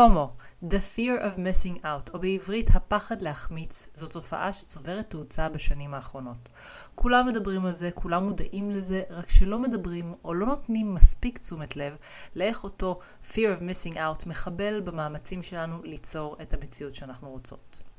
פומו, The Fear of Missing Out, או בעברית הפחד להחמיץ, זו תופעה שצוברת תאוצה בשנים האחרונות. כולם מדברים על זה, כולם מודעים לזה, רק שלא מדברים או לא נותנים מספיק תשומת לב לאיך אותו Fear of Missing Out מחבל במאמצים שלנו ליצור את המציאות שאנחנו רוצות.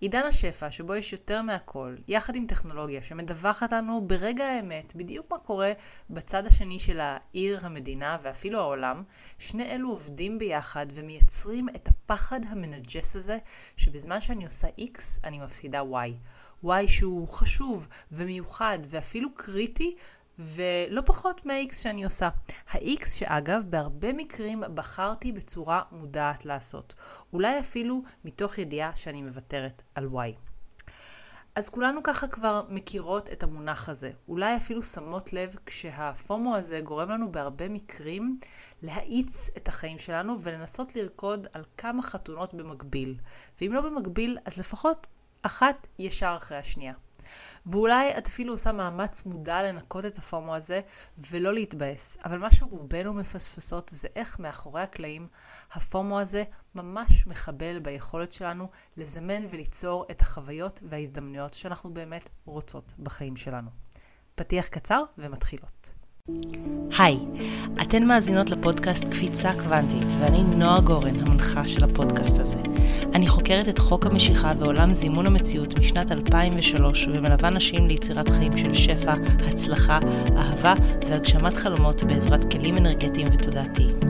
עידן השפע, שבו יש יותר מהכל, יחד עם טכנולוגיה שמדווחת לנו ברגע האמת בדיוק מה קורה בצד השני של העיר, המדינה ואפילו העולם, שני אלו עובדים ביחד ומייצרים את הפחד המנג'ס הזה, שבזמן שאני עושה X אני מפסידה Y. Y שהוא חשוב ומיוחד ואפילו קריטי ולא פחות מה-X שאני עושה. ה-X שאגב, בהרבה מקרים בחרתי בצורה מודעת לעשות. אולי אפילו מתוך ידיעה שאני מוותרת על Y. אז כולנו ככה כבר מכירות את המונח הזה. אולי אפילו שמות לב כשהפומו הזה גורם לנו בהרבה מקרים להאיץ את החיים שלנו ולנסות לרקוד על כמה חתונות במקביל. ואם לא במקביל, אז לפחות אחת ישר אחרי השנייה. ואולי את אפילו עושה מאמץ מודע לנקות את הפומו הזה ולא להתבאס. אבל מה שרובנו מפספסות זה איך מאחורי הקלעים הפומו הזה ממש מחבל ביכולת שלנו לזמן וליצור את החוויות וההזדמנויות שאנחנו באמת רוצות בחיים שלנו. פתיח קצר ומתחילות. היי, אתן מאזינות לפודקאסט קפיצה קוונטית, ואני נועה גורן, המנחה של הפודקאסט הזה. אני חוקרת את חוק המשיכה ועולם זימון המציאות משנת 2003, ומלווה נשים ליצירת חיים של שפע, הצלחה, אהבה והגשמת חלומות בעזרת כלים אנרגטיים ותודעתיים.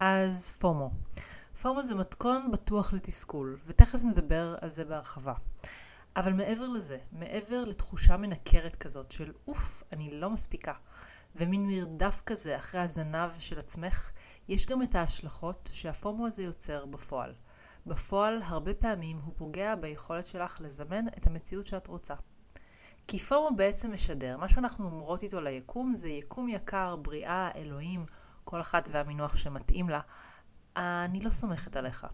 אז פומו. פומו זה מתכון בטוח לתסכול, ותכף נדבר על זה בהרחבה. אבל מעבר לזה, מעבר לתחושה מנקרת כזאת של אוף, אני לא מספיקה, ומין מרדף כזה אחרי הזנב של עצמך, יש גם את ההשלכות שהפומו הזה יוצר בפועל. בפועל, הרבה פעמים הוא פוגע ביכולת שלך לזמן את המציאות שאת רוצה. כי פומו בעצם משדר, מה שאנחנו אומרות איתו ליקום זה יקום יקר, בריאה, אלוהים, כל אחת והמינוח שמתאים לה, אני לא סומכת עליך.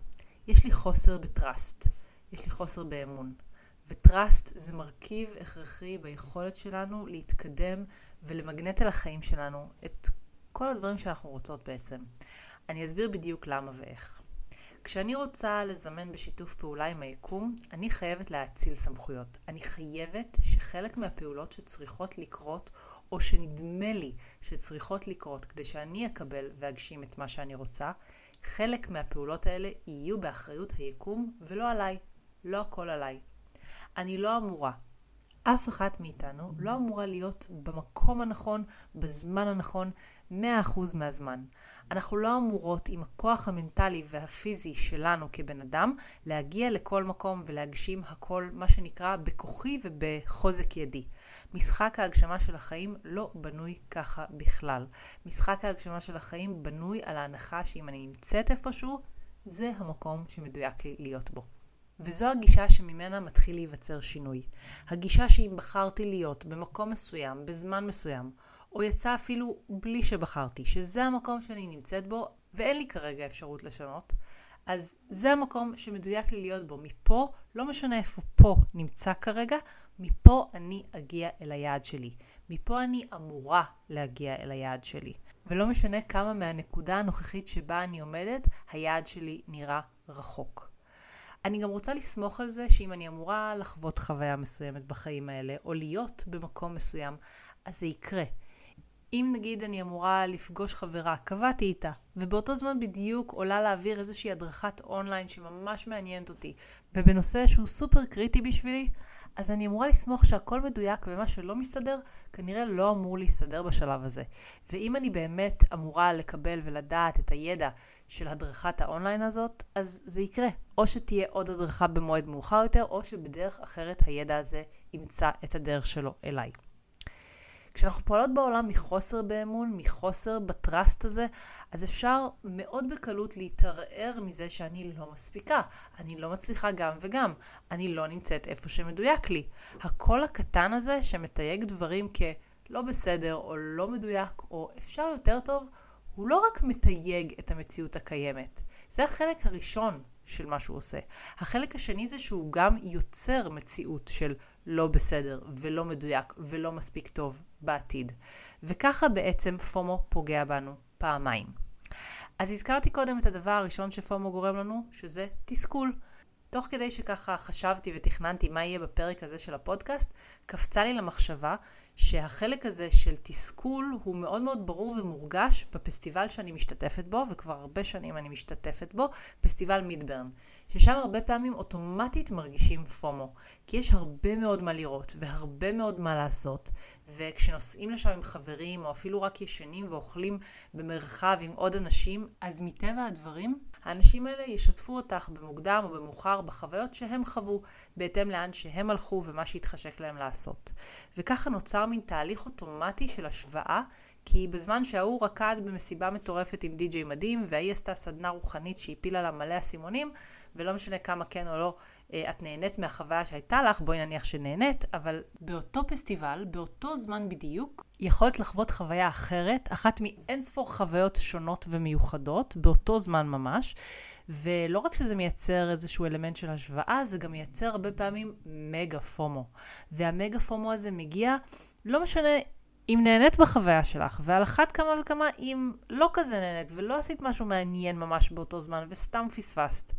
יש לי חוסר בטראסט, יש לי חוסר באמון. וטראסט זה מרכיב הכרחי ביכולת שלנו להתקדם ולמגנט אל החיים שלנו את כל הדברים שאנחנו רוצות בעצם. אני אסביר בדיוק למה ואיך. כשאני רוצה לזמן בשיתוף פעולה עם היקום, אני חייבת להאציל סמכויות. אני חייבת שחלק מהפעולות שצריכות לקרות או שנדמה לי שצריכות לקרות כדי שאני אקבל ואגשים את מה שאני רוצה, חלק מהפעולות האלה יהיו באחריות היקום ולא עליי. לא הכל עליי. אני לא אמורה, אף אחת מאיתנו לא אמורה להיות במקום הנכון, בזמן הנכון, 100% מהזמן. אנחנו לא אמורות עם הכוח המנטלי והפיזי שלנו כבן אדם להגיע לכל מקום ולהגשים הכל, מה שנקרא, בכוחי ובחוזק ידי. משחק ההגשמה של החיים לא בנוי ככה בכלל. משחק ההגשמה של החיים בנוי על ההנחה שאם אני נמצאת איפשהו, זה המקום שמדויק לי להיות בו. וזו הגישה שממנה מתחיל להיווצר שינוי. הגישה שאם בחרתי להיות במקום מסוים, בזמן מסוים, או יצא אפילו בלי שבחרתי, שזה המקום שאני נמצאת בו, ואין לי כרגע אפשרות לשנות, אז זה המקום שמדויק לי להיות בו. מפה, לא משנה איפה פה נמצא כרגע, מפה אני אגיע אל היעד שלי. מפה אני אמורה להגיע אל היעד שלי. ולא משנה כמה מהנקודה הנוכחית שבה אני עומדת, היעד שלי נראה רחוק. אני גם רוצה לסמוך על זה שאם אני אמורה לחוות חוויה מסוימת בחיים האלה, או להיות במקום מסוים, אז זה יקרה. אם נגיד אני אמורה לפגוש חברה, קבעתי איתה, ובאותו זמן בדיוק עולה להעביר איזושהי הדרכת אונליין שממש מעניינת אותי, ובנושא שהוא סופר קריטי בשבילי, אז אני אמורה לסמוך שהכל מדויק ומה שלא מסתדר, כנראה לא אמור להסתדר בשלב הזה. ואם אני באמת אמורה לקבל ולדעת את הידע של הדרכת האונליין הזאת, אז זה יקרה. או שתהיה עוד הדרכה במועד מאוחר יותר, או שבדרך אחרת הידע הזה ימצא את הדרך שלו אליי. כשאנחנו פועלות בעולם מחוסר באמון, מחוסר בטראסט הזה, אז אפשר מאוד בקלות להתערער מזה שאני לא מספיקה, אני לא מצליחה גם וגם, אני לא נמצאת איפה שמדויק לי. הקול הקטן הזה שמתייג דברים כלא בסדר או לא מדויק, או אפשר יותר טוב, הוא לא רק מתייג את המציאות הקיימת, זה החלק הראשון של מה שהוא עושה. החלק השני זה שהוא גם יוצר מציאות של לא בסדר ולא מדויק ולא מספיק טוב בעתיד. וככה בעצם פומו פוגע בנו פעמיים. אז הזכרתי קודם את הדבר הראשון שפומו גורם לנו, שזה תסכול. תוך כדי שככה חשבתי ותכננתי מה יהיה בפרק הזה של הפודקאסט, קפצה לי למחשבה שהחלק הזה של תסכול הוא מאוד מאוד ברור ומורגש בפסטיבל שאני משתתפת בו, וכבר הרבה שנים אני משתתפת בו, פסטיבל מידברן, ששם הרבה פעמים אוטומטית מרגישים פומו, כי יש הרבה מאוד מה לראות והרבה מאוד מה לעשות, וכשנוסעים לשם עם חברים או אפילו רק ישנים ואוכלים במרחב עם עוד אנשים, אז מטבע הדברים, האנשים האלה ישתפו אותך במוקדם או במאוחר בחוויות שהם חוו, בהתאם לאן שהם הלכו ומה שהתחשק להם לעשות. וככה נוצר מין תהליך אוטומטי של השוואה, כי בזמן שההוא רקד במסיבה מטורפת עם די.ג'יי מדהים, וההיא עשתה סדנה רוחנית שהפילה לה מלא אסימונים, ולא משנה כמה כן או לא את נהנית מהחוויה שהייתה לך, בואי נניח שנהנית, אבל באותו פסטיבל, באותו זמן בדיוק, יכולת לחוות חוויה אחרת, אחת מאין ספור חוויות שונות ומיוחדות, באותו זמן ממש. ולא רק שזה מייצר איזשהו אלמנט של השוואה, זה גם מייצר הרבה פעמים מגה פומו. והמגה פומו הזה מגיע, לא משנה אם נהנית בחוויה שלך, ועל אחת כמה וכמה אם לא כזה נהנית ולא עשית משהו מעניין ממש באותו זמן וסתם פספסת.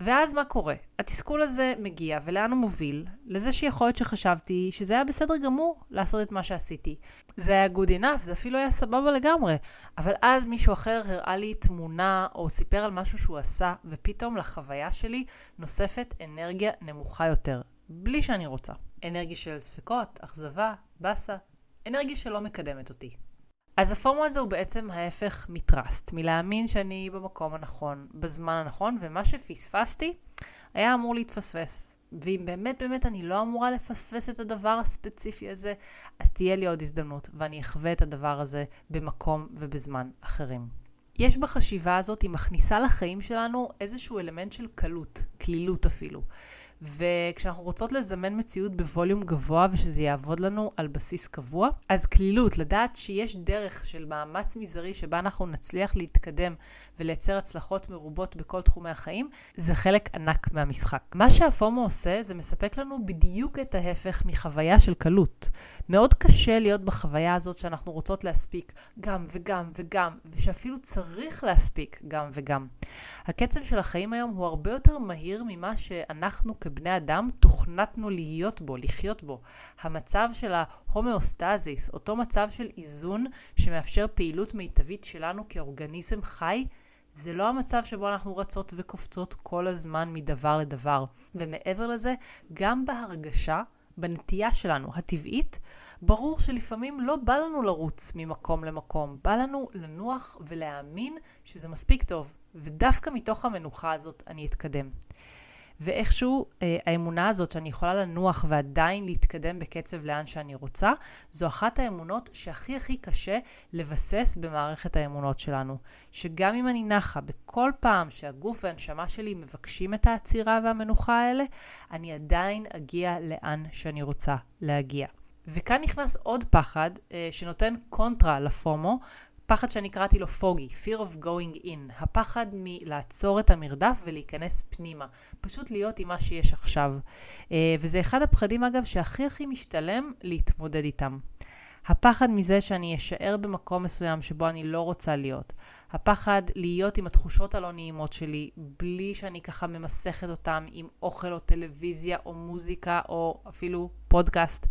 ואז מה קורה? התסכול הזה מגיע, ולאן הוא מוביל? לזה שיכול להיות שחשבתי שזה היה בסדר גמור לעשות את מה שעשיתי. זה היה good enough, זה אפילו היה סבבה לגמרי. אבל אז מישהו אחר הראה לי תמונה, או סיפר על משהו שהוא עשה, ופתאום לחוויה שלי נוספת אנרגיה נמוכה יותר, בלי שאני רוצה. אנרגיה של ספקות, אכזבה, באסה, אנרגיה שלא מקדמת אותי. אז הפורמו הזה הוא בעצם ההפך מטראסט, מלהאמין שאני במקום הנכון, בזמן הנכון, ומה שפספסתי היה אמור להתפספס. ואם באמת באמת אני לא אמורה לפספס את הדבר הספציפי הזה, אז תהיה לי עוד הזדמנות, ואני אחווה את הדבר הזה במקום ובזמן אחרים. יש בחשיבה הזאת, היא מכניסה לחיים שלנו איזשהו אלמנט של קלות, כלילות אפילו. וכשאנחנו רוצות לזמן מציאות בווליום גבוה ושזה יעבוד לנו על בסיס קבוע, אז כלילות, לדעת שיש דרך של מאמץ מזערי שבה אנחנו נצליח להתקדם ולייצר הצלחות מרובות בכל תחומי החיים, זה חלק ענק מהמשחק. מה שהפומו עושה זה מספק לנו בדיוק את ההפך מחוויה של קלות. מאוד קשה להיות בחוויה הזאת שאנחנו רוצות להספיק גם וגם וגם, ושאפילו צריך להספיק גם וגם. הקצב של החיים היום הוא הרבה יותר מהיר ממה שאנחנו כבני אדם תוכנתנו להיות בו, לחיות בו. המצב של ההומאוסטזיס, אותו מצב של איזון שמאפשר פעילות מיטבית שלנו כאורגניזם חי, זה לא המצב שבו אנחנו רצות וקופצות כל הזמן מדבר לדבר. ומעבר לזה, גם בהרגשה, בנטייה שלנו, הטבעית, ברור שלפעמים לא בא לנו לרוץ ממקום למקום, בא לנו לנוח ולהאמין שזה מספיק טוב, ודווקא מתוך המנוחה הזאת אני אתקדם. ואיכשהו אה, האמונה הזאת שאני יכולה לנוח ועדיין להתקדם בקצב לאן שאני רוצה, זו אחת האמונות שהכי הכי קשה לבסס במערכת האמונות שלנו. שגם אם אני נחה בכל פעם שהגוף והנשמה שלי מבקשים את העצירה והמנוחה האלה, אני עדיין אגיע לאן שאני רוצה להגיע. וכאן נכנס עוד פחד אה, שנותן קונטרה לפומו, פחד שאני קראתי לו פוגי, fear of going in, הפחד מלעצור את המרדף ולהיכנס פנימה, פשוט להיות עם מה שיש עכשיו. אה, וזה אחד הפחדים אגב שהכי הכי משתלם להתמודד איתם. הפחד מזה שאני אשאר במקום מסוים שבו אני לא רוצה להיות. הפחד להיות עם התחושות הלא נעימות שלי, בלי שאני ככה ממסכת אותם עם אוכל או טלוויזיה או מוזיקה או אפילו פודקאסט.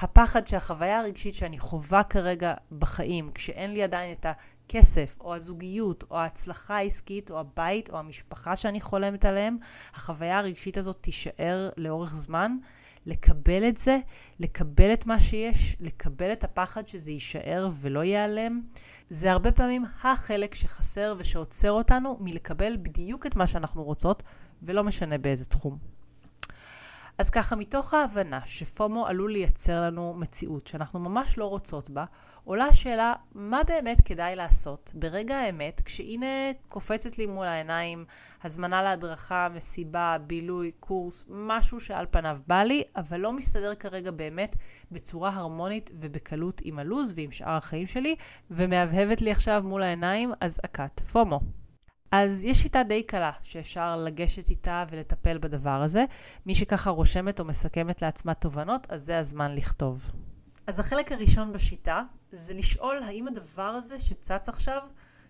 הפחד שהחוויה הרגשית שאני חווה כרגע בחיים, כשאין לי עדיין את הכסף, או הזוגיות, או ההצלחה העסקית, או הבית, או המשפחה שאני חולמת עליהם, החוויה הרגשית הזאת תישאר לאורך זמן. לקבל את זה, לקבל את מה שיש, לקבל את הפחד שזה יישאר ולא ייעלם, זה הרבה פעמים החלק שחסר ושעוצר אותנו מלקבל בדיוק את מה שאנחנו רוצות, ולא משנה באיזה תחום. אז ככה, מתוך ההבנה שפומו עלול לייצר לנו מציאות שאנחנו ממש לא רוצות בה, עולה השאלה, מה באמת כדאי לעשות ברגע האמת, כשהנה קופצת לי מול העיניים הזמנה להדרכה, מסיבה, בילוי, קורס, משהו שעל פניו בא לי, אבל לא מסתדר כרגע באמת בצורה הרמונית ובקלות עם הלו"ז ועם שאר החיים שלי, ומהבהבת לי עכשיו מול העיניים אזעקת פומו. אז יש שיטה די קלה שאפשר לגשת איתה ולטפל בדבר הזה. מי שככה רושמת או מסכמת לעצמה תובנות, אז זה הזמן לכתוב. אז החלק הראשון בשיטה זה לשאול האם הדבר הזה שצץ עכשיו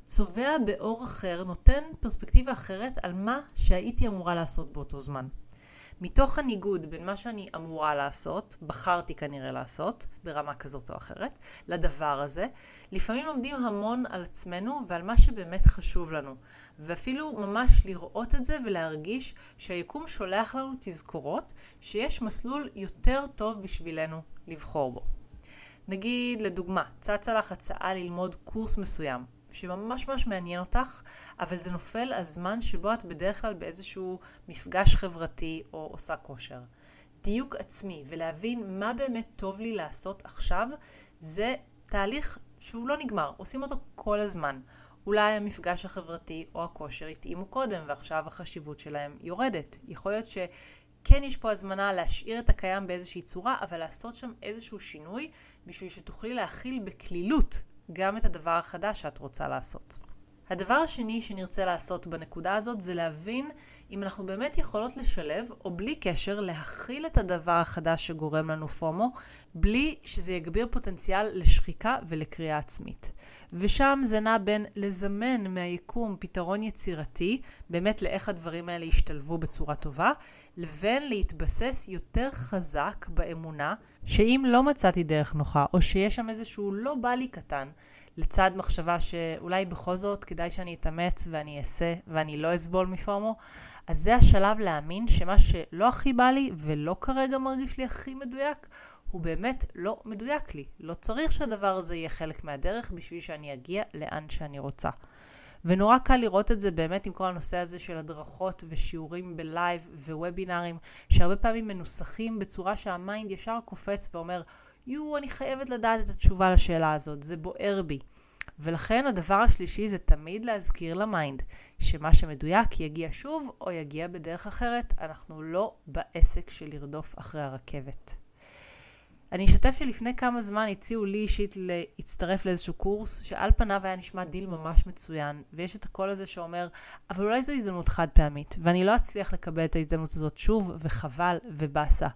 צובע באור אחר, נותן פרספקטיבה אחרת על מה שהייתי אמורה לעשות באותו זמן. מתוך הניגוד בין מה שאני אמורה לעשות, בחרתי כנראה לעשות, ברמה כזאת או אחרת, לדבר הזה, לפעמים לומדים המון על עצמנו ועל מה שבאמת חשוב לנו. ואפילו ממש לראות את זה ולהרגיש שהיקום שולח לנו תזכורות שיש מסלול יותר טוב בשבילנו לבחור בו. נגיד, לדוגמה, צצה לך הצעה ללמוד קורס מסוים, שממש ממש מעניין אותך, אבל זה נופל הזמן שבו את בדרך כלל באיזשהו מפגש חברתי או עושה כושר. דיוק עצמי ולהבין מה באמת טוב לי לעשות עכשיו, זה תהליך שהוא לא נגמר, עושים אותו כל הזמן. אולי המפגש החברתי או הכושר התאימו קודם ועכשיו החשיבות שלהם יורדת. יכול להיות שכן יש פה הזמנה להשאיר את הקיים באיזושהי צורה, אבל לעשות שם איזשהו שינוי בשביל שתוכלי להכיל בקלילות גם את הדבר החדש שאת רוצה לעשות. הדבר השני שנרצה לעשות בנקודה הזאת זה להבין אם אנחנו באמת יכולות לשלב, או בלי קשר, להכיל את הדבר החדש שגורם לנו פומו, בלי שזה יגביר פוטנציאל לשחיקה ולקריאה עצמית. ושם זה נע בין לזמן מהיקום פתרון יצירתי, באמת לאיך הדברים האלה ישתלבו בצורה טובה, לבין להתבסס יותר חזק באמונה שאם לא מצאתי דרך נוחה, או שיש שם איזשהו לא בא לי קטן, לצד מחשבה שאולי בכל זאת כדאי שאני אתאמץ ואני אעשה ואני לא אסבול מפומו, אז זה השלב להאמין שמה שלא הכי בא לי ולא כרגע מרגיש לי הכי מדויק, הוא באמת לא מדויק לי. לא צריך שהדבר הזה יהיה חלק מהדרך בשביל שאני אגיע לאן שאני רוצה. ונורא קל לראות את זה באמת עם כל הנושא הזה של הדרכות ושיעורים ב live ווובינארים, שהרבה פעמים מנוסחים בצורה שה mind ישר קופץ ואומר, יו, אני חייבת לדעת את התשובה לשאלה הזאת, זה בוער בי. ולכן הדבר השלישי זה תמיד להזכיר ל mind שמה שמדויק יגיע שוב או יגיע בדרך אחרת, אנחנו לא בעסק של לרדוף אחרי הרכבת. אני אשתף שלפני כמה זמן הציעו לי אישית להצטרף לאיזשהו קורס, שעל פניו היה נשמע דיל ממש מצוין, ויש את הקול הזה שאומר, אבל אולי זו הזדמנות חד פעמית, ואני לא אצליח לקבל את ההזדמנות הזאת שוב, וחבל, ובאסה.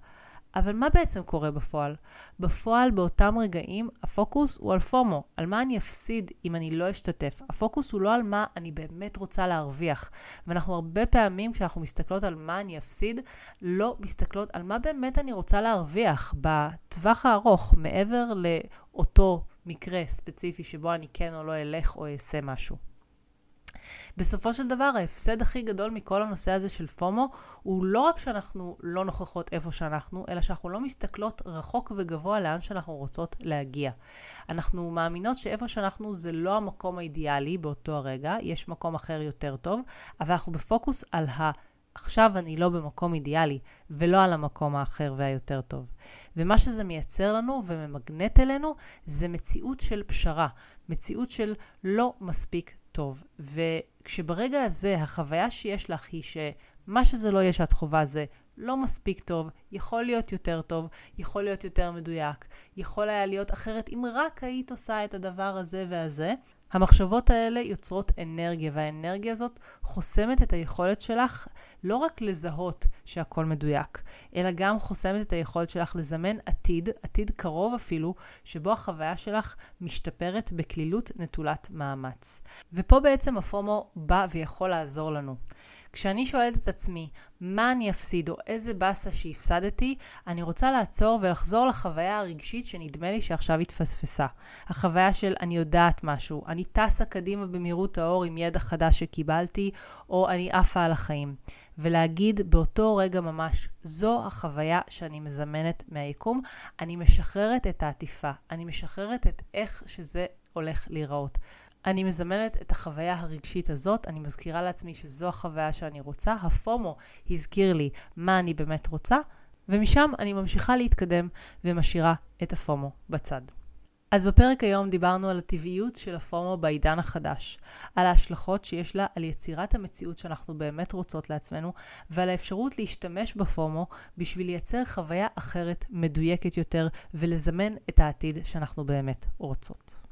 אבל מה בעצם קורה בפועל? בפועל, באותם רגעים, הפוקוס הוא על FOMO, על מה אני אפסיד אם אני לא אשתתף. הפוקוס הוא לא על מה אני באמת רוצה להרוויח. ואנחנו הרבה פעמים, כשאנחנו מסתכלות על מה אני אפסיד, לא מסתכלות על מה באמת אני רוצה להרוויח בטווח הארוך, מעבר לאותו מקרה ספציפי שבו אני כן או לא אלך או אעשה משהו. בסופו של דבר, ההפסד הכי גדול מכל הנושא הזה של פומו, הוא לא רק שאנחנו לא נוכחות איפה שאנחנו, אלא שאנחנו לא מסתכלות רחוק וגבוה לאן שאנחנו רוצות להגיע. אנחנו מאמינות שאיפה שאנחנו זה לא המקום האידיאלי באותו הרגע, יש מקום אחר יותר טוב, אבל אנחנו בפוקוס על ה... עכשיו אני לא במקום אידיאלי, ולא על המקום האחר והיותר טוב. ומה שזה מייצר לנו וממגנט אלינו, זה מציאות של פשרה, מציאות של לא מספיק טוב. וכשברגע הזה החוויה שיש לך היא שמה שזה לא יהיה שאת חווה זה לא מספיק טוב, יכול להיות יותר טוב, יכול להיות יותר מדויק, יכול היה להיות אחרת אם רק היית עושה את הדבר הזה והזה. המחשבות האלה יוצרות אנרגיה, והאנרגיה הזאת חוסמת את היכולת שלך לא רק לזהות שהכל מדויק, אלא גם חוסמת את היכולת שלך לזמן עתיד, עתיד קרוב אפילו, שבו החוויה שלך משתפרת בקלילות נטולת מאמץ. ופה בעצם הפומו בא ויכול לעזור לנו. כשאני שואלת את עצמי מה אני אפסיד או איזה באסה שהפסדתי, אני רוצה לעצור ולחזור לחוויה הרגשית שנדמה לי שעכשיו התפספסה. החוויה של אני יודעת משהו, אני טסה קדימה במהירות האור עם ידע חדש שקיבלתי, או אני עפה על החיים. ולהגיד באותו רגע ממש, זו החוויה שאני מזמנת מהיקום, אני משחררת את העטיפה, אני משחררת את איך שזה הולך להיראות. אני מזמנת את החוויה הרגשית הזאת, אני מזכירה לעצמי שזו החוויה שאני רוצה. הפומו הזכיר לי מה אני באמת רוצה, ומשם אני ממשיכה להתקדם ומשאירה את הפומו בצד. אז בפרק היום דיברנו על הטבעיות של הפומו בעידן החדש, על ההשלכות שיש לה על יצירת המציאות שאנחנו באמת רוצות לעצמנו, ועל האפשרות להשתמש בפומו בשביל לייצר חוויה אחרת, מדויקת יותר, ולזמן את העתיד שאנחנו באמת רוצות.